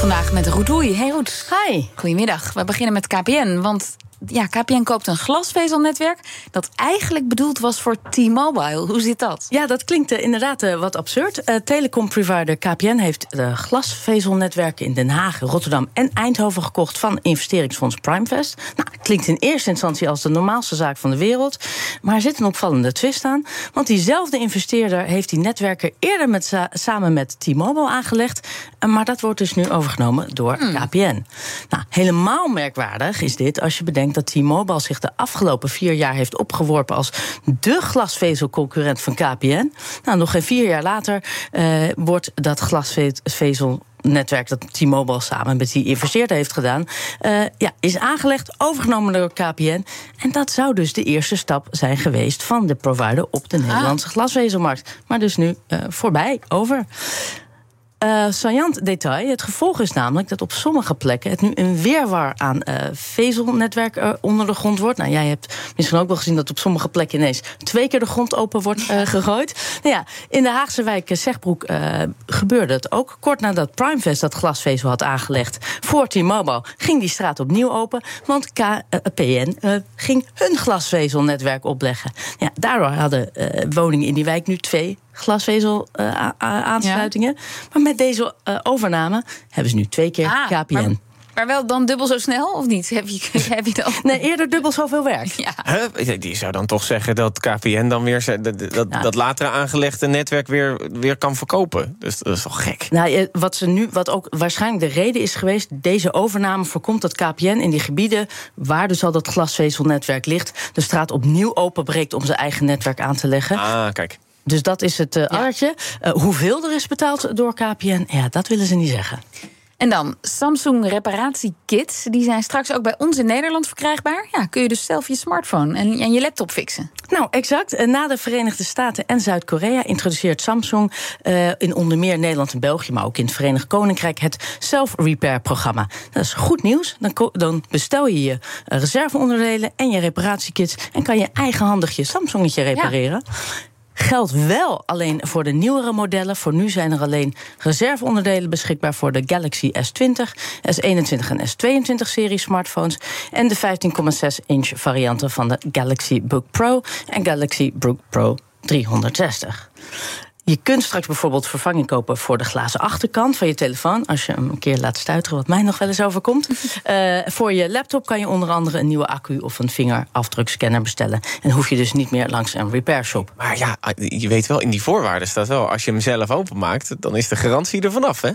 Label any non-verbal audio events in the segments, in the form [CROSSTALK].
Vandaag met Roet. Hey Roet. Hi. Goedemiddag. We beginnen met KPN, want ja, KPN koopt een glasvezelnetwerk dat eigenlijk bedoeld was voor T-Mobile. Hoe zit dat? Ja, dat klinkt uh, inderdaad uh, wat absurd. Uh, telecomprovider KPN heeft de glasvezelnetwerken in Den Haag, Rotterdam en Eindhoven gekocht van investeringsfonds Primevest. Nou, klinkt in eerste instantie als de normaalste zaak van de wereld, maar er zit een opvallende twist aan. Want diezelfde investeerder heeft die netwerken eerder met, samen met T-Mobile aangelegd, maar dat wordt dus nu overgenomen door hmm. KPN. Nou, helemaal merkwaardig is dit als je bedenkt dat T-Mobile zich de afgelopen vier jaar heeft opgeworpen als de glasvezelconcurrent van KPN. Nou, nog geen vier jaar later uh, wordt dat glasvezel netwerk dat T-Mobile samen met die investeerder heeft gedaan, uh, ja, is aangelegd, overgenomen door KPN. En dat zou dus de eerste stap zijn geweest van de provider op de Nederlandse ah. glasvezelmarkt. Maar dus nu uh, voorbij, over. Uh, saillant detail. Het gevolg is namelijk dat op sommige plekken het nu een weerwar aan uh, vezelnetwerk uh, onder de grond wordt. Nou, jij hebt misschien ook wel gezien dat op sommige plekken ineens twee keer de grond open wordt [LAUGHS] gegooid. Nou ja, in de Haagse wijk Zegbroek gebeurde het ook. Kort nadat Primevest dat glasvezel had aangelegd voor T-Mobile, ging die straat opnieuw open. Want KPN ging hun glasvezelnetwerk opleggen. Ja, daardoor hadden woningen in die wijk nu twee glasvezel-aansluitingen. Uh, maar met deze uh, overname hebben ze nu twee keer ah, KPN. Maar, maar, wel dan dubbel zo snel, of niet? Heb je, [LAUGHS] heb je dan... Nee, eerder dubbel zoveel werk. Ja. Huh? Die zou dan toch zeggen dat KPN dan weer dat, dat, ja. dat latere aangelegde netwerk weer, weer kan verkopen. Dus dat is wel gek. Nou, wat, ze nu, wat ook waarschijnlijk de reden is geweest, deze overname voorkomt dat KPN in die gebieden waar dus al dat glasvezelnetwerk ligt, de straat opnieuw openbreekt om zijn eigen netwerk aan te leggen. Ah, kijk. Dus dat is het uh, artje. Uh, hoeveel er is betaald door KPN, ja, dat willen ze niet zeggen. En dan Samsung reparatiekits. Die zijn straks ook bij ons in Nederland verkrijgbaar. Ja, kun je dus zelf je smartphone en, en je laptop fixen. Nou, exact. Eh, na de Verenigde Staten en Zuid-Korea introduceert Samsung uh, in onder meer Nederland en België, maar ook in het Verenigd Koninkrijk, het Self-Repair-programma. Dat is goed nieuws. Dan, dan bestel je je reserveonderdelen en je reparatiekits en kan je eigenhandig je Samsungetje repareren. Ja geldt wel alleen voor de nieuwere modellen. Voor nu zijn er alleen reserveonderdelen beschikbaar voor de Galaxy S20, S21 en S22 serie smartphones. En de 15,6 inch varianten van de Galaxy Book Pro en Galaxy Book Pro 360. Je kunt straks bijvoorbeeld vervanging kopen voor de glazen achterkant van je telefoon. Als je hem een keer laat stuiteren, wat mij nog wel eens overkomt. Uh, [LAUGHS] voor je laptop kan je onder andere een nieuwe accu of een vingerafdrukscanner bestellen. En hoef je dus niet meer langs een repair shop. Maar ja, je weet wel, in die voorwaarden staat wel: als je hem zelf openmaakt, dan is de garantie er vanaf, hè?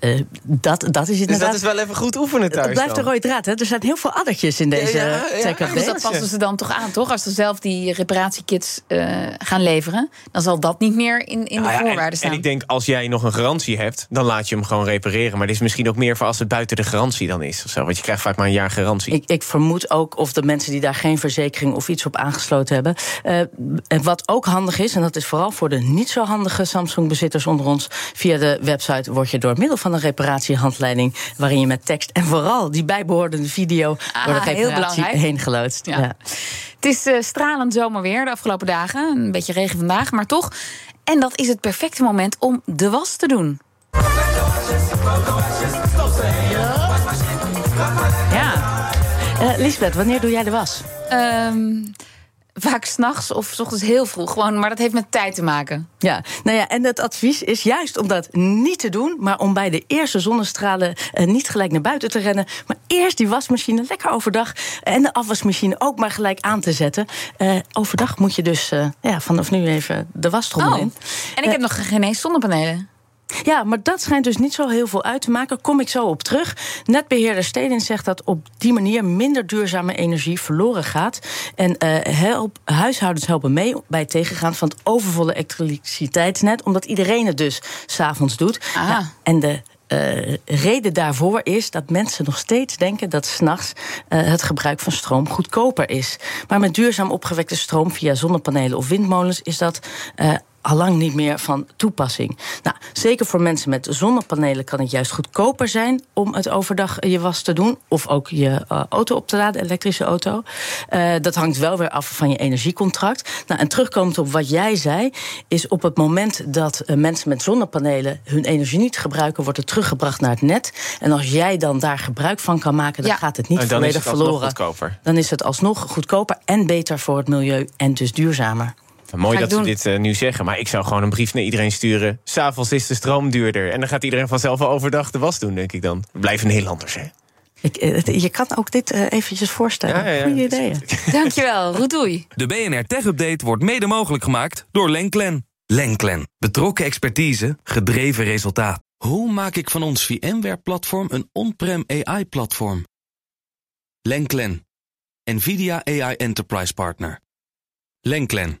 Uh, dat, dat is Dus dat is wel even goed oefenen thuis. Het blijft dan. een rode draad. Hè? Er zijn heel veel addertjes in deze ja, ja, ja, Dus dat passen ze dan toch aan, toch? Als ze zelf die reparatiekits uh, gaan leveren, dan zal dat niet meer in, in de nou voorwaarden en, staan. En ik denk, als jij nog een garantie hebt, dan laat je hem gewoon repareren. Maar dit is misschien ook meer voor als het buiten de garantie dan is. Of zo, want je krijgt vaak maar een jaar garantie. Ik, ik vermoed ook of de mensen die daar geen verzekering of iets op aangesloten hebben. Uh, wat ook handig is, en dat is vooral voor de niet zo handige Samsung-bezitters onder ons, via de website word je door middel van een reparatie handleiding waarin je met tekst en vooral die bijbehorende video ah, door de reparatie heen geloodst. Ja. ja. Het is uh, stralend zomerweer de afgelopen dagen. Een beetje regen vandaag, maar toch. En dat is het perfecte moment om de was te doen. Ja. Uh, Lisbeth, wanneer doe jij de was? Um, vaak s'nachts of s ochtends heel vroeg. Gewoon, maar dat heeft met tijd te maken. Ja, nou ja, en het advies is juist om dat niet te doen, maar om bij de eerste zonnestralen uh, niet gelijk naar buiten te rennen. Maar eerst die wasmachine lekker overdag en de afwasmachine ook maar gelijk aan te zetten. Uh, overdag moet je dus uh, ja, vanaf nu even de wastrommel oh. in. En ik heb nog geen eens zonnepanelen. Ja, maar dat schijnt dus niet zo heel veel uit te maken. Kom ik zo op terug. Netbeheerder Stedin zegt dat op die manier minder duurzame energie verloren gaat. En uh, help, huishoudens helpen mee bij het tegengaan van het overvolle elektriciteitsnet. Omdat iedereen het dus s'avonds doet. Ah. Ja, en de uh, reden daarvoor is dat mensen nog steeds denken dat s'nachts uh, het gebruik van stroom goedkoper is. Maar met duurzaam opgewekte stroom via zonnepanelen of windmolens is dat uh, allang niet meer van toepassing. Nou, zeker voor mensen met zonnepanelen kan het juist goedkoper zijn om het overdag je was te doen. Of ook je uh, auto op te laden, elektrische auto. Uh, dat hangt wel weer af van je energiecontract. Nou, en terugkomend op wat jij zei, is op het moment dat uh, mensen met zonnepanelen hun energie niet gebruiken, wordt het teruggebracht naar het net. En als jij dan daar gebruik van kan maken, dan Ja. gaat het niet volledig is het alsnog verloren. goedkoper. Dan is het alsnog goedkoper en beter voor het milieu en dus duurzamer. Mooi dat ze dit eh, nu zeggen, maar ik zou gewoon een brief naar iedereen sturen. S'avonds is de stroom duurder. En dan gaat iedereen vanzelf wel overdag de was doen, denk ik dan. We blijven Nederlanders, hè? Ik, eh, je kan ook dit eh, eventjes voorstellen. Ja, ja, ja. Goeie ideeën. Dankjewel, Roedoei. De BNR Tech Update wordt mede mogelijk gemaakt door Lenklen. Lenklen. Betrokken expertise, gedreven resultaat. Hoe maak ik van ons VMware-platform een on-prem AI-platform? Lenklen. NVIDIA AI Enterprise Partner. Lenklen.